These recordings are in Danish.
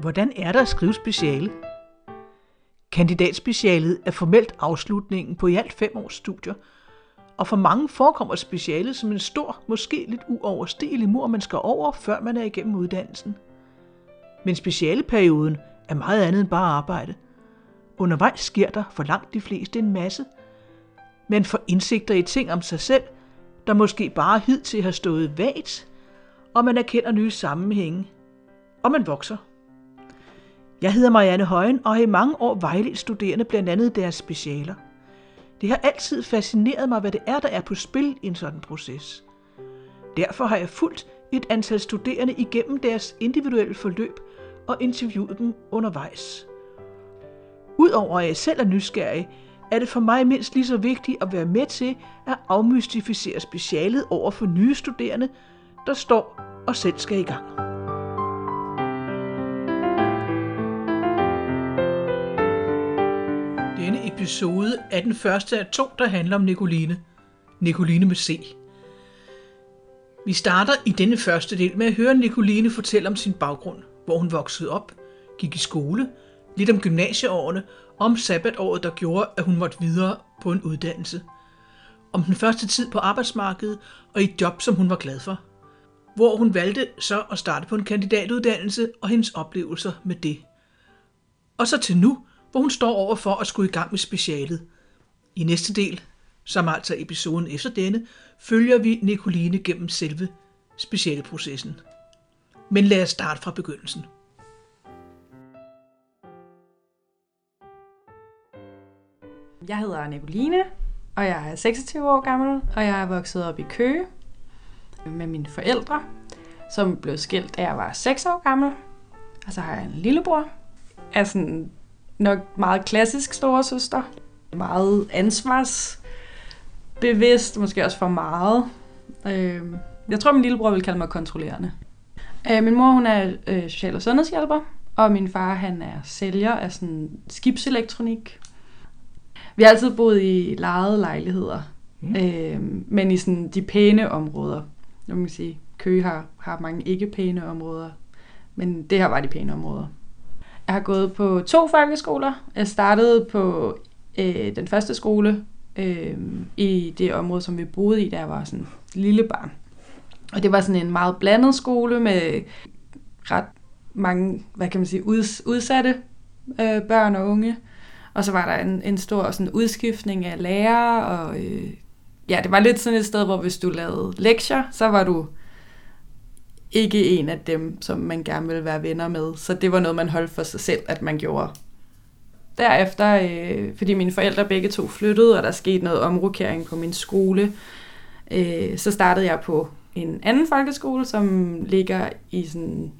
Hvordan er der at skrive speciale? Kandidatspecialet er formelt afslutningen på i alt fem års studier, og for mange forekommer specialet som en stor, måske lidt uoverstigelig mur, man skal over, før man er igennem uddannelsen. Men specialeperioden er meget andet end bare arbejde. Undervejs sker der for langt de fleste en masse. Man får indsigter i ting om sig selv, der måske bare hidtil har stået vagt, og man erkender nye sammenhænge, og man vokser. Jeg hedder Marianne Højen og har i mange år vejledt studerende blandt andet deres specialer. Det har altid fascineret mig, hvad det er, der er på spil i en sådan proces. Derfor har jeg fulgt et antal studerende igennem deres individuelle forløb og interviewet dem undervejs. Udover at jeg selv er nysgerrig, er det for mig mindst lige så vigtigt at være med til at afmystificere specialet over for nye studerende, der står og selv skal i gang. Episode er den første af to, der handler om Nicoline. Nicoline med C. Vi starter i denne første del med at høre Nicoline fortælle om sin baggrund, hvor hun voksede op, gik i skole, lidt om gymnasieårene og om sabbatåret, der gjorde, at hun måtte videre på en uddannelse. Om den første tid på arbejdsmarkedet og i et job, som hun var glad for. Hvor hun valgte så at starte på en kandidatuddannelse og hendes oplevelser med det. Og så til nu, hvor hun står over for at skulle i gang med specialet. I næste del, som altså episoden efter denne, følger vi Nicoline gennem selve specialeprocessen. Men lad os starte fra begyndelsen. Jeg hedder Nicoline, og jeg er 26 år gammel, og jeg er vokset op i Køge med mine forældre, som blev skilt, da jeg var 6 år gammel. Og så har jeg en lillebror. Er sådan nok meget klassisk storesøster. Meget ansvarsbevidst, måske også for meget. Øhm, jeg tror, min lillebror vil kalde mig kontrollerende. Øh, min mor hun er øh, social- og sundhedshjælper, og min far han er sælger af sådan skibselektronik. Vi har altid boet i lejede lejligheder, mm. øh, men i sådan de pæne områder. Nu kan man sige, Køge har, har mange ikke pæne områder, men det her var de pæne områder. Jeg har gået på to folkeskoler. Jeg startede på øh, den første skole øh, i det område, som vi boede i, da jeg var sådan lille barn. Og det var sådan en meget blandet skole med ret mange, hvad kan man sige, udsatte øh, børn og unge. Og så var der en, en stor sådan, udskiftning af lærere, og øh, ja, det var lidt sådan et sted, hvor hvis du lavede lektier, så var du ikke en af dem, som man gerne ville være venner med. Så det var noget, man holdt for sig selv, at man gjorde. Derefter, øh, fordi mine forældre begge to flyttede, og der skete noget omrokering på min skole, øh, så startede jeg på en anden folkeskole, som ligger i sådan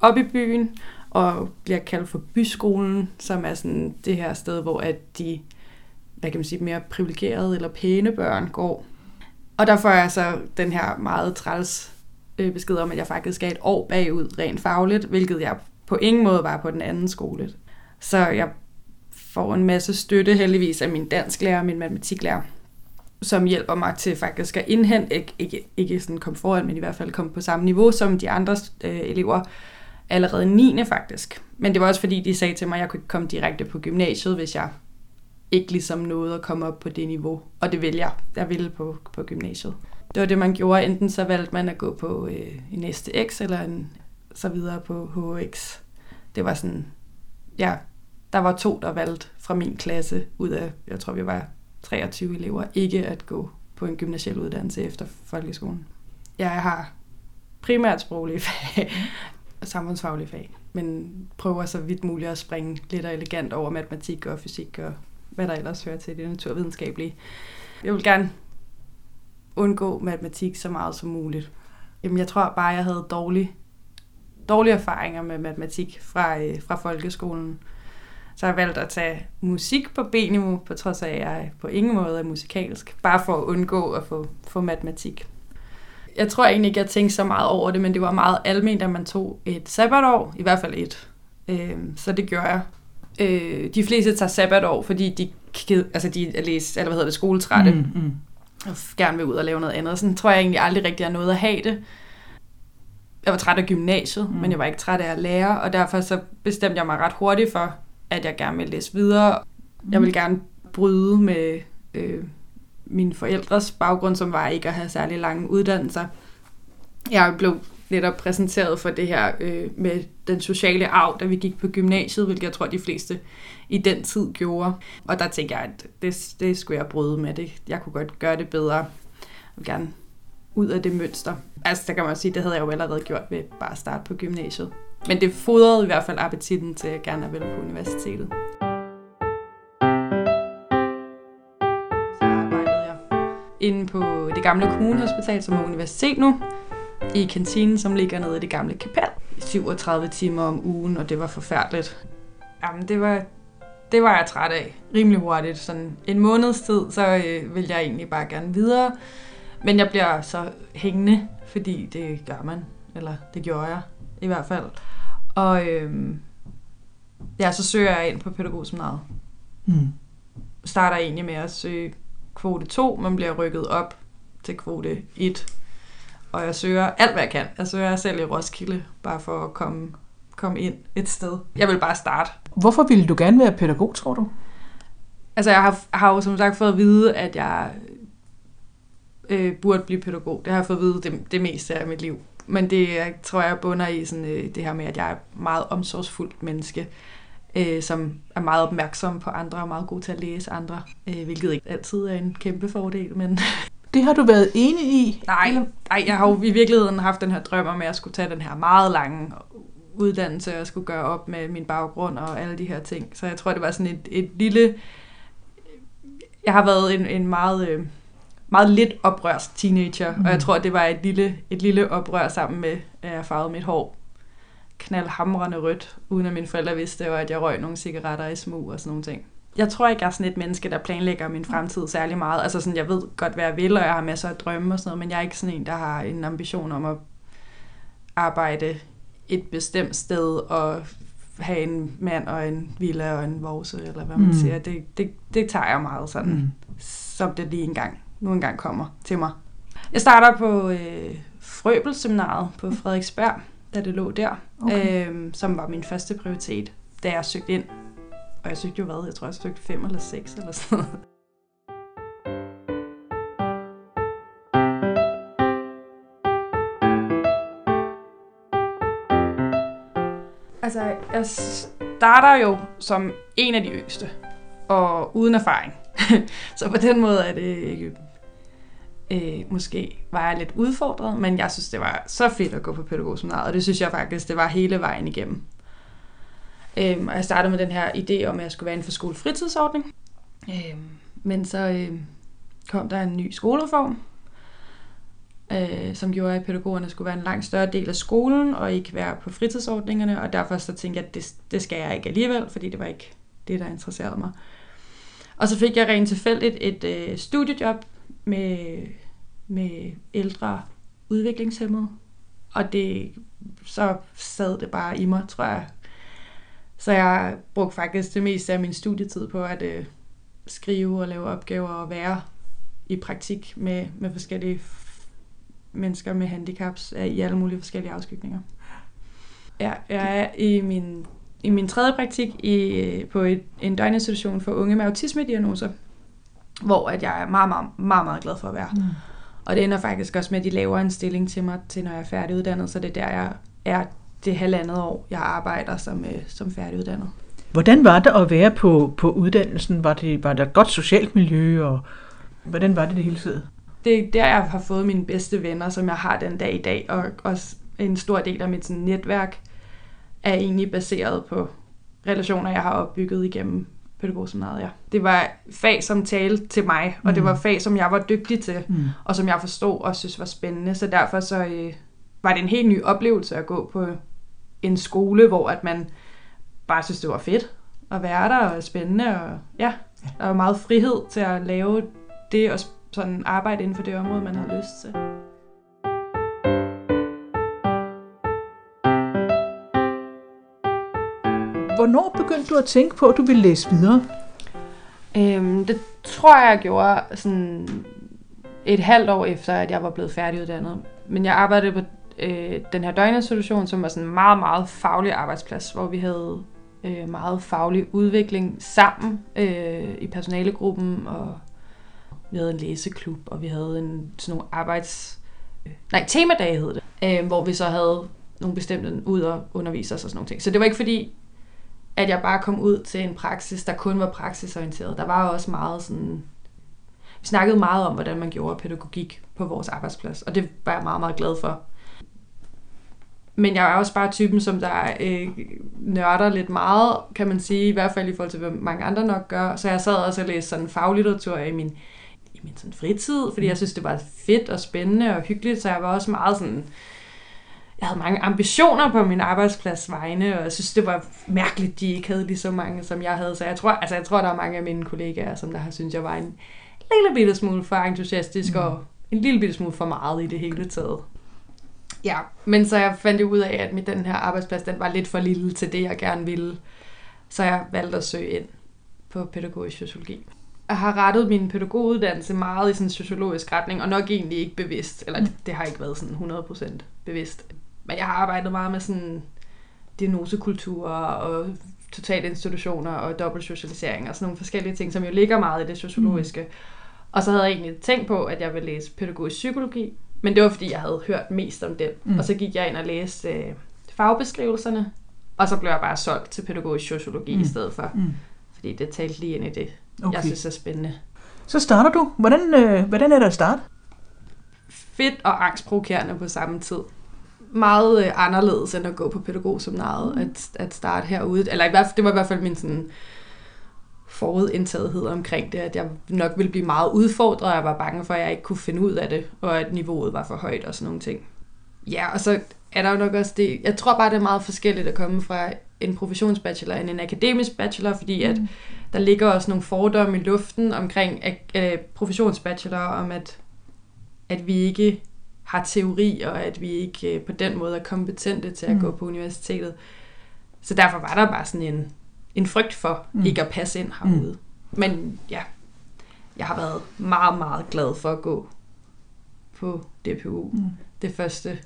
op i byen, og bliver kaldt for byskolen, som er sådan det her sted, hvor at de hvad kan man sige, mere privilegerede eller pæne børn går. Og der får jeg så den her meget træls øh, besked om, at jeg faktisk er et år bagud rent fagligt, hvilket jeg på ingen måde var på den anden skole. Så jeg får en masse støtte heldigvis af min dansklærer og min matematiklærer, som hjælper mig til faktisk at indhente, ikke, ikke, ikke sådan komme foran, men i hvert fald komme på samme niveau som de andre øh, elever, allerede 9. faktisk. Men det var også fordi, de sagde til mig, at jeg kunne ikke komme direkte på gymnasiet, hvis jeg ikke ligesom nåede at komme op på det niveau. Og det vil jeg. Jeg ville på, på gymnasiet. Det var det, man gjorde. Enten så valgte man at gå på øh, en næste X, eller en, så videre på HX. Det var sådan, ja, der var to, der valgte fra min klasse ud af, jeg tror, vi var 23 elever, ikke at gå på en gymnasiel uddannelse efter folkeskolen. Jeg har primært sproglige fag og samfundsfaglige fag, men prøver så vidt muligt at springe lidt og elegant over matematik og fysik og hvad der ellers hører til det naturvidenskabelige. Jeg vil gerne undgå matematik så meget som muligt. Jamen, jeg tror bare, jeg havde dårlige, dårlige erfaringer med matematik fra, øh, fra folkeskolen. Så jeg valgt at tage musik på B-niveau, på trods af, at jeg på ingen måde er musikalsk. Bare for at undgå at få, få matematik. Jeg tror egentlig ikke, jeg tænkte så meget over det, men det var meget almindeligt, at man tog et sabbatår. I hvert fald et. Øh, så det gjorde jeg. Øh, de fleste tager sabbatår, fordi de, altså de er læst, eller hvad hedder det, skoletrætte. Mm, mm. Og gerne vil ud og lave noget andet. Sådan tror jeg egentlig aldrig rigtig, at jeg nåede at have det. jeg var træt af gymnasiet, mm. men jeg var ikke træt af at lære, og derfor så bestemte jeg mig ret hurtigt for, at jeg gerne ville læse videre. Mm. Jeg ville gerne bryde med øh, mine forældres baggrund, som var ikke at have særlig lange uddannelser. Jeg blev netop præsenteret for det her øh, med den sociale arv, da vi gik på gymnasiet, hvilket jeg tror, de fleste i den tid gjorde. Og der tænkte jeg, at det, det skulle jeg bryde med. Det. Jeg kunne godt gøre det bedre. Jeg vil gerne ud af det mønster. Altså, der kan man sige, det havde jeg jo allerede gjort ved bare at starte på gymnasiet. Men det fodrede i hvert fald appetitten til at gerne ville på universitetet. Så arbejdede jeg inde på det gamle kommunehospital, som er universitet nu, i kantinen, som ligger nede i det gamle kapel. 37 timer om ugen, og det var forfærdeligt. Jamen, det var, det var jeg træt af rimelig hurtigt. Sådan en måneds tid, så øh, ville jeg egentlig bare gerne videre. Men jeg bliver så hængende, fordi det gør man. Eller det gjorde jeg i hvert fald. Og øhm, ja, så søger jeg ind på pædagogseminaret. Mm. Starter egentlig med at søge kvote 2, men bliver rykket op til kvote 1. Og jeg søger alt, hvad jeg kan. Jeg søger selv i Roskilde, bare for at komme, komme ind et sted. Jeg vil bare starte. Hvorfor ville du gerne være pædagog, tror du? Altså, jeg har, har jo som sagt fået at vide, at jeg øh, burde blive pædagog. Det har jeg fået at vide det, det meste af mit liv. Men det jeg tror jeg bunder i sådan, øh, det her med, at jeg er et meget omsorgsfuldt menneske, øh, som er meget opmærksom på andre og meget god til at læse andre, øh, hvilket ikke altid er en kæmpe fordel, men... Det har du været enig i? Nej, nej, jeg har jo i virkeligheden haft den her drøm om, at jeg skulle tage den her meget lange uddannelse, og skulle gøre op med min baggrund og alle de her ting. Så jeg tror, det var sådan et, et lille... Jeg har været en, en meget... Øh, meget lidt oprørs teenager, mm. og jeg mm. tror, det var et lille, et lille oprør sammen med, at jeg farvede mit hår knaldhamrende rødt, uden at mine forældre vidste, og at jeg røg nogle cigaretter i smug og sådan nogle ting. Jeg tror ikke, jeg er sådan et menneske, der planlægger min fremtid særlig meget. Altså sådan, jeg ved godt, hvad jeg vil, og jeg har masser af drømme og sådan noget, men jeg er ikke sådan en, der har en ambition om at arbejde et bestemt sted og have en mand og en villa og en vorse, eller hvad man mm. siger. Det, det, det tager jeg meget sådan, mm. som det lige engang nu engang kommer til mig. Jeg starter på øh, Frøbelseminaret på Frederiksberg, da det lå der, okay. øh, som var min første prioritet, da jeg søgte ind. Og jeg søgte jo hvad? Jeg tror, jeg søgte fem eller seks eller sådan noget. Altså, jeg starter jo som en af de yngste, og uden erfaring. så på den måde er det ikke... øh, måske var jeg lidt udfordret, men jeg synes, det var så fedt at gå på pædagogseminaret, og det synes jeg faktisk, det var hele vejen igennem. Øhm, og jeg startede med den her idé om, at jeg skulle være inden for skolefritidsordning. Øhm, men så øhm, kom der en ny skolereform, øh, som gjorde, at pædagogerne skulle være en langt større del af skolen, og ikke være på fritidsordningerne, og derfor så tænkte jeg, at det, det skal jeg ikke alligevel, fordi det var ikke det, der interesserede mig. Og så fik jeg rent tilfældigt et øh, studiejob med, med ældre udviklingshemmede. Og det, så sad det bare i mig, tror jeg. Så jeg brugte faktisk det meste af min studietid på at øh, skrive og lave opgaver og være i praktik med, med forskellige mennesker med handicaps i alle mulige forskellige afskygninger. Ja, jeg er i min, i min tredje praktik i, på et, en døgninstitution for unge med autisme-diagnoser, hvor at jeg er meget, meget, meget, meget glad for at være. Mm. Og det ender faktisk også med, at de laver en stilling til mig, til når jeg er færdiguddannet, så det er der, jeg er det halvandet år, jeg arbejder som, øh, som færdiguddannet. Hvordan var det at være på, på uddannelsen? Var det, var der et godt socialt miljø, og hvordan var det det hele tiden? Det er der, jeg har fået mine bedste venner, som jeg har den dag i dag, og også en stor del af mit sådan, netværk er egentlig baseret på relationer, jeg har opbygget igennem pædagogseminaret, ja. Det var fag, som talte til mig, og mm. det var fag, som jeg var dygtig til, mm. og som jeg forstod og synes var spændende. Så derfor så, øh, var det en helt ny oplevelse at gå på en skole, hvor at man bare synes, det var fedt at være der, og spændende, og ja, der var meget frihed til at lave det, og sådan arbejde inden for det område, man har lyst til. Hvornår begyndte du at tænke på, at du ville læse videre? Øhm, det tror jeg, jeg gjorde sådan et halvt år efter, at jeg var blevet færdiguddannet. Men jeg arbejdede på øh, den her døgninstitution, som var sådan en meget, meget faglig arbejdsplads, hvor vi havde øh, meget faglig udvikling sammen øh, i personalegruppen, og vi havde en læseklub, og vi havde en, sådan nogle arbejds... Øh, nej, temadage hed det, øh, hvor vi så havde nogle bestemte ud og undervise os og sådan nogle ting. Så det var ikke fordi, at jeg bare kom ud til en praksis, der kun var praksisorienteret. Der var også meget sådan... Vi snakkede meget om, hvordan man gjorde pædagogik på vores arbejdsplads, og det var jeg meget, meget glad for. Men jeg er også bare typen, som der øh, nørder lidt meget, kan man sige, i hvert fald i forhold til, hvad mange andre nok gør. Så jeg sad også og læste sådan faglitteratur i min, i min sådan fritid, fordi jeg synes, det var fedt og spændende og hyggeligt, så jeg var også meget sådan... Jeg havde mange ambitioner på min arbejdsplads vegne, og jeg synes, det var mærkeligt, de ikke havde lige så mange, som jeg havde. Så jeg tror, altså, jeg tror, der er mange af mine kollegaer, som der har synes, jeg var en lille bitte smule for entusiastisk, mm. og en lille bitte smule for meget i det hele taget. Ja, men så jeg fandt ud af, at mit, den her arbejdsplads, den var lidt for lille til det, jeg gerne ville. Så jeg valgte at søge ind på pædagogisk sociologi. Jeg har rettet min pædagoguddannelse meget i sådan en sociologisk retning, og nok egentlig ikke bevidst, eller det, det har ikke været sådan 100% bevidst. Men jeg har arbejdet meget med sådan diagnosekultur og totale institutioner og dobbelt socialisering og sådan nogle forskellige ting, som jo ligger meget i det sociologiske. Mm. Og så havde jeg egentlig tænkt på, at jeg ville læse pædagogisk psykologi, men det var fordi, jeg havde hørt mest om den. Mm. Og så gik jeg ind og læste øh, fagbeskrivelserne, og så blev jeg bare solgt til pædagogisk sociologi mm. i stedet for. Mm. Fordi det talte lige ind i det, okay. jeg synes er spændende. Så starter du. Hvordan, øh, hvordan er det at starte? Fedt og angstprovokerende på samme tid. Meget øh, anderledes end at gå på pædagogseminaret, mm. at, at starte herude. Eller i hvert fald, det var i hvert fald min sådan, forudindtagethed omkring det, at jeg nok ville blive meget udfordret, og jeg var bange for, at jeg ikke kunne finde ud af det, og at niveauet var for højt og sådan nogle ting. Ja, og så er der jo nok også det, jeg tror bare, det er meget forskelligt at komme fra en professionsbachelor end en akademisk bachelor, fordi at mm. der ligger også nogle fordomme i luften omkring uh, professionsbachelor, om at, at vi ikke har teori, og at vi ikke uh, på den måde er kompetente til at mm. gå på universitetet. Så derfor var der bare sådan en, en frygt for mm. ikke at passe ind herude. Mm. Men ja, jeg har været meget, meget glad for at gå på DPU mm. det første,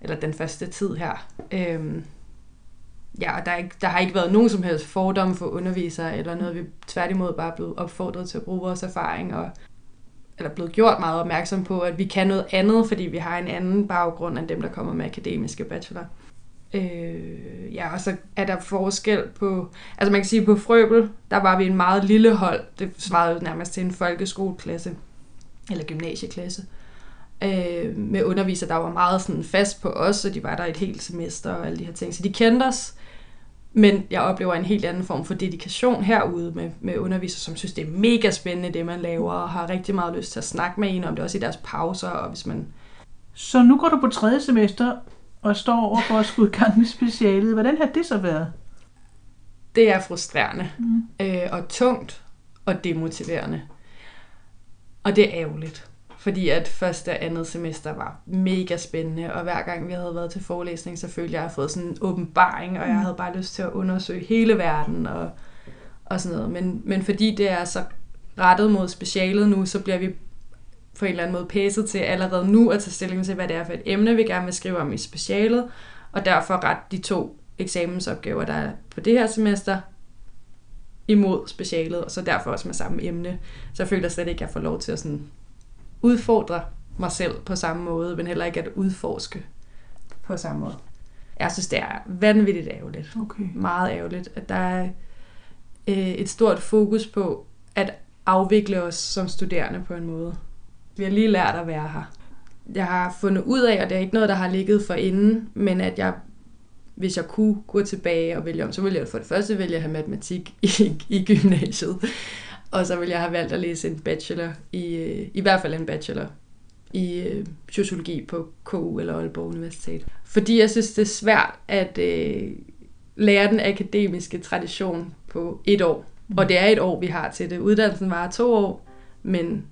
eller den første tid her. Øhm, ja, og der, er ikke, der har ikke været nogen som helst fordomme for undervisere, eller noget, vi tværtimod bare er blevet opfordret til at bruge vores erfaring, og eller blevet gjort meget opmærksom på, at vi kan noget andet, fordi vi har en anden baggrund end dem, der kommer med akademiske bachelor. Øh, ja, og så er der forskel på... Altså man kan sige, på Frøbel, der var vi en meget lille hold. Det svarede nærmest til en folkeskoleklasse. Eller gymnasieklasse. Øh, med undervisere, der var meget sådan fast på os, og de var der et helt semester og alle de her ting. Så de kendte os. Men jeg oplever en helt anden form for dedikation herude med, med undervisere, som synes, det er mega spændende, det man laver, og har rigtig meget lyst til at snakke med en om det, også i deres pauser, og hvis man... Så nu går du på tredje semester, og står over for at skulle i gang med specialet. Hvordan har det så været? Det er frustrerende mm. øh, og tungt og demotiverende. Og det er ærgerligt. Fordi at første og andet semester var mega spændende, og hver gang vi havde været til forelæsning, så følte jeg, at jeg havde fået sådan en åbenbaring, og jeg mm. havde bare lyst til at undersøge hele verden og, og sådan noget. Men, men fordi det er så rettet mod specialet nu, så bliver vi på en eller anden måde pæset til allerede nu at tage stilling til, hvad det er for et emne, vi gerne vil skrive om i specialet, og derfor ret de to eksamensopgaver, der er på det her semester, imod specialet, og så derfor også med samme emne. Så jeg føler slet ikke, at jeg får lov til at sådan udfordre mig selv på samme måde, men heller ikke at udforske på samme måde. Jeg synes, det er vanvittigt ærgerligt. Okay. Meget ærgerligt, at der er øh, et stort fokus på at afvikle os som studerende på en måde. Vi har lige lært at være her. Jeg har fundet ud af, og det er ikke noget, der har ligget for inden, men at jeg, hvis jeg kunne gå tilbage og vælge om, så ville jeg for det første vælge at have matematik i, i gymnasiet. Og så ville jeg have valgt at læse en bachelor, i, i hvert fald en bachelor, i øh, sociologi på KU eller Aalborg Universitet. Fordi jeg synes, det er svært at øh, lære den akademiske tradition på et år. Mm. Og det er et år, vi har til det. Uddannelsen var to år, men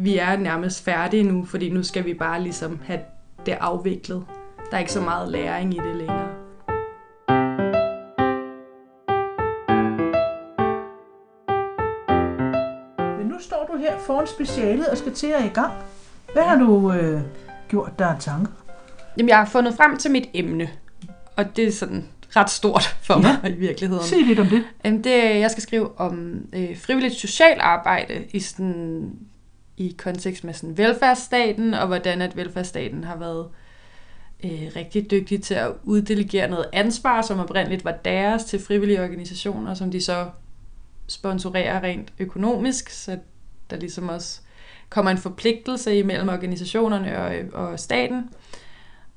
vi er nærmest færdige nu, fordi nu skal vi bare ligesom have det afviklet. Der er ikke så meget læring i det længere. Men nu står du her foran specialet og skal til at i gang. Hvad har du øh, gjort der af tanker? Jamen, jeg har fundet frem til mit emne, og det er sådan ret stort for Ja. mig i virkeligheden. Sig lidt om det. Jamen, det, jeg skal skrive om øh, frivilligt socialt arbejde i, sådan, i kontekst med sådan velfærdsstaten, og hvordan at velfærdsstaten har været øh, rigtig dygtig til at uddelegere noget ansvar, som oprindeligt var deres til frivillige organisationer, som de så sponsorerer rent økonomisk, så der ligesom også kommer en forpligtelse imellem organisationerne og, øh, og staten.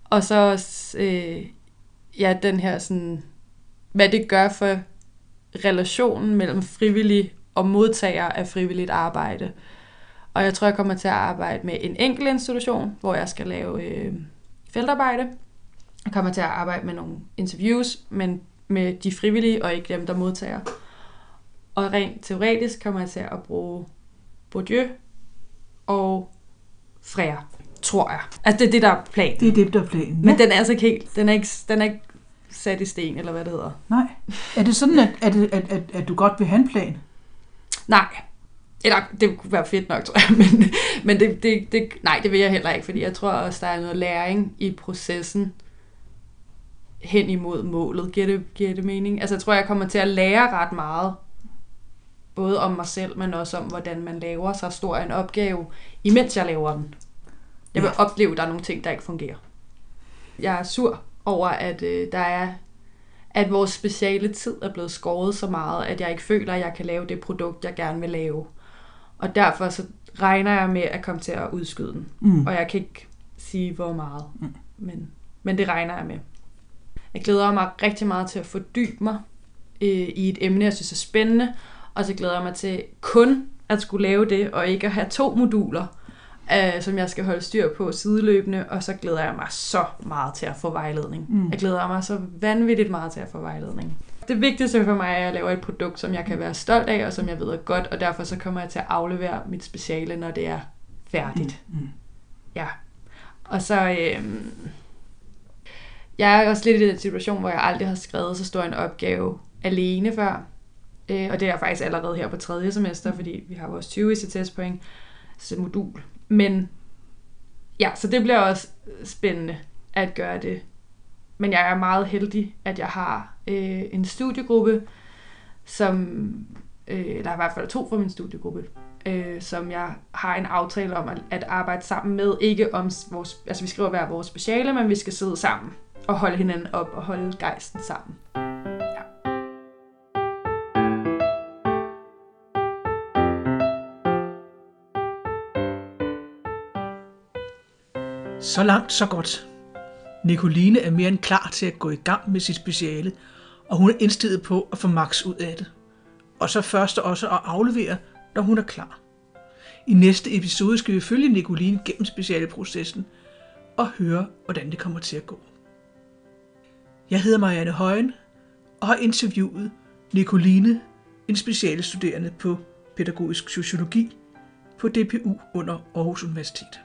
Og så også, øh, ja, den her sådan, hvad det gør for relationen mellem frivillig og modtager af frivilligt arbejde. Og jeg tror, jeg kommer til at arbejde med en enkelt institution, hvor jeg skal lave øh, feltarbejde. Jeg kommer til at arbejde med nogle interviews, men med de frivillige og ikke dem, der modtager. Og rent teoretisk kommer jeg til at bruge Bourdieu og Frère, tror jeg. Altså, det er det, der er planen. Det er det, der er planen. Men den er altså ikke helt, den er ikke, den er ikke sat i sten, eller hvad det hedder. Nej. Er det sådan, at, at, at, at, at du godt vil have en plan? Nej. Eller det kunne være fedt nok, tror jeg, men, men det, det, det, nej, det vil jeg heller ikke, fordi jeg tror også, der er noget læring i processen hen imod målet. Giver det, giver det mening? Altså, jeg tror, jeg kommer til at lære ret meget, både om mig selv, men også om, hvordan man laver så stor en opgave, imens jeg laver den. Jeg vil Ja. opleve, at der er nogle ting, der ikke fungerer. Jeg er sur over, at øh, der er at vores speciale tid er blevet skåret så meget, at jeg ikke føler, at jeg kan lave det produkt, jeg gerne vil lave. Og derfor så regner jeg med at komme til at udskyde den. Mm. Og jeg kan ikke sige, hvor meget. Mm. Men, men det regner jeg med. Jeg glæder mig rigtig meget til at fordybe mig øh, i et emne, jeg synes er spændende. Og så glæder jeg mig til kun at skulle lave det, og ikke at have to moduler, øh, som jeg skal holde styr på sideløbende. Og så glæder jeg mig så meget til at få vejledning. Mm. Jeg glæder mig så vanvittigt meget til at få vejledning. Det vigtigste for mig er, at jeg laver et produkt, som jeg kan være stolt af, og som jeg ved er godt, og derfor så kommer jeg til at aflevere mit speciale, når det er færdigt. Mm. Ja. Og så... Øhm, jeg er også lidt i den situation, hvor jeg aldrig har skrevet så stor en opgave alene før. Øh, og det er jeg faktisk allerede her på tredje semester, fordi vi har vores 20 ECTS-point, modul. Men ja, så det bliver også spændende at gøre det. Men jeg er meget heldig, at jeg har øh, en studiegruppe, som, øh, eller i hvert fald to fra min studiegruppe, øh, som jeg har en aftale om at, at arbejde sammen med. Ikke om vores, altså vi skriver hver vores speciale, men vi skal sidde sammen og holde hinanden op og holde gejsten sammen. Så langt, så godt. Nicoline er mere end klar til at gå i gang med sit speciale, og hun er indstillet på at få max ud af det. Og så først også at aflevere, når hun er klar. I næste episode skal vi følge Nicoline gennem specialprocessen og høre, hvordan det kommer til at gå. Jeg hedder Marianne Højen og har interviewet Nicoline, en specialstuderende på pædagogisk sociologi på DPU under Aarhus Universitet.